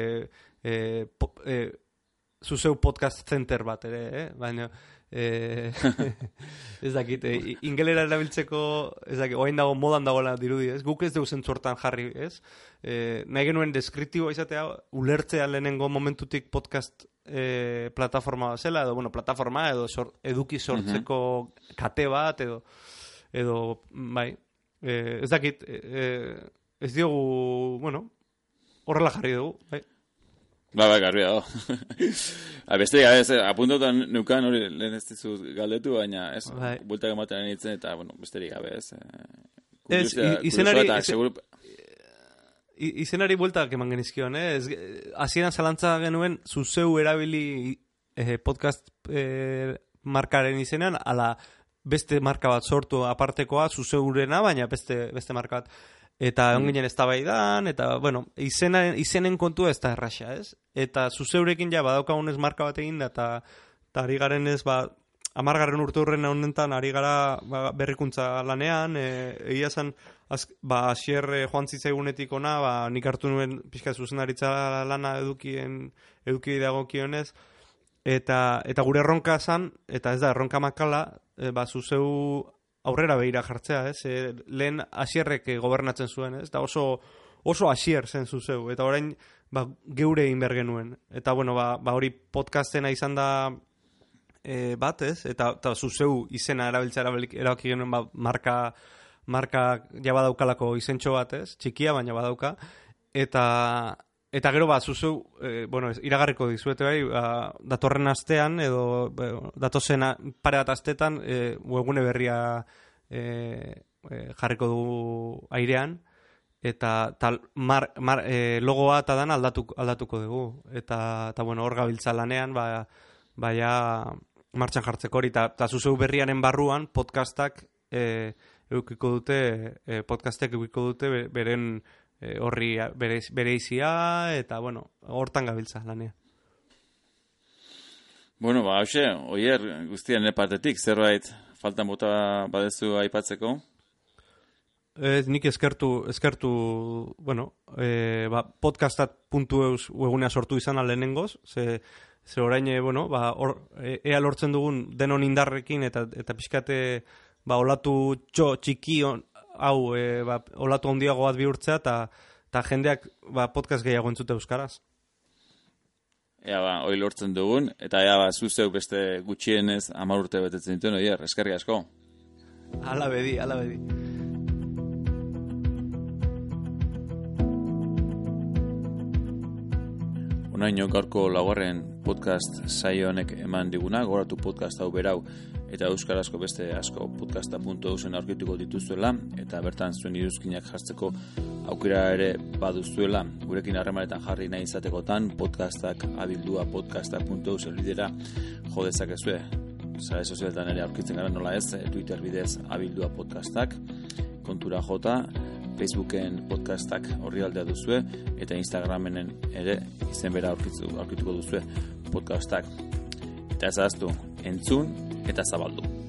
e, po, e, zuzeu podcast center bat ere, eh? baina eh, *laughs* ez dakit, eh, ingelera erabiltzeko, ez dakit, oain dago modan dagoela dirudi, ez? Guk ez dugu zentzortan jarri, ez? Eh, nahi genuen deskriptibo izatea, ulertzea lehenengo momentutik podcast eh, plataforma zela, edo, bueno, plataforma, edo sor, eduki sortzeko kate bat, edo, edo bai, eh, ez dakit, eh, ez diogu, bueno, horrela jarri dugu, bai. Ba, ba, garbi dago. *laughs* A beste, a beste, apuntotan nukan hori lehen ez dizu galdetu, baina ez, bai. bultak ematen nintzen, eta, bueno, besterik gabe ez. Ez, izenari... Segur... Izenari bultak eman genizkion, eh? Ez, zalantza genuen, zuzeu erabili eh, podcast eh, markaren izenean, ala beste marka bat sortu apartekoa, zuzeurena, baina beste, beste marka bat eta mm. onginen ez tabaidan, eta, bueno, izenen, izenen kontua ez da erraxa, ez? Eta zuzeurekin ja, badaukagunez marka bat egin da, eta, eta ari garen ez, ba, amargarren urte horren honetan ari gara ba, berrikuntza lanean, e, egia zen, az, ba, asier e, joan zitzaigunetik ona, ba, nik hartu nuen pixka zuzenaritza lana edukien, eduki dago kionez, eta, eta gure erronka zan, eta ez da, erronka makala, e, ba, zuzeu aurrera behira jartzea, ez? E, lehen asierrek gobernatzen zuen, ez? Da oso, oso asier zen zuzeu, eta orain ba, geure egin genuen. Eta bueno, ba, ba hori podcastena izan da e, bat, ez? Eta, eta zuzeu izena erabiltza erabaki genuen ba, marka, marka ja badaukalako izentxo bat, ez? Txikia, baina badauka. Eta, eta gero ba, zuzeu, e, bueno, ez, iragarriko dizuete bai, ba, datorren astean, edo ba, datozena pare bat astetan, e, webgune berria e, e, jarriko du airean, eta tal mar, mar, e, logoa eta dan aldatuko, aldatuko dugu. Eta eta bueno hor gabiltza lanean ba baia martxan jartzeko hori. Eta ta zuzeu berriaren barruan podcastak e, edukiko dute e, podcastek edukiko dute beren e, horri bere, bere izia, eta bueno hortan gabiltza lanean Bueno, ba, hoxe, oier, guztien partetik, zerbait faltan bota badezu aipatzeko? Ez, nik eskertu, eskertu, bueno, e, ba, podcastat.eus webunea sortu izan alenengoz, ze, ze orain, e, bueno, ba, or, e, ea lortzen dugun denon indarrekin eta, eta pixkate, ba, olatu txo, txiki on, hau, e, ba, olatu handiago bat bihurtzea, eta ta jendeak ba, podcast gehiago entzute euskaraz. Ea ba, hoi lortzen dugun, eta ea ba, zuzeu beste gutxienez amar urte betetzen dituen, oier, eskerri asko. Ala bedi, ala bedi. Honaino gaurko laugarren podcast saio honek eman diguna, goratu podcast hau berau eta euskarazko beste asko podcasta.eu zen aurkituko dituzuela eta bertan zuen iruzkinak jartzeko aukera ere baduzuela gurekin harremanetan jarri nahi izatekotan podcastak abildua podcasta.eu lidera jodezak ezue zare sozialetan ere aurkitzen gara nola ez Twitter bidez abildua podcastak kontura jota Facebooken podcastak horri aldea duzue, eta Instagramenen ere izen bera aurkituko duzue podcastak. Eta ez entzun Kita sağlıklı.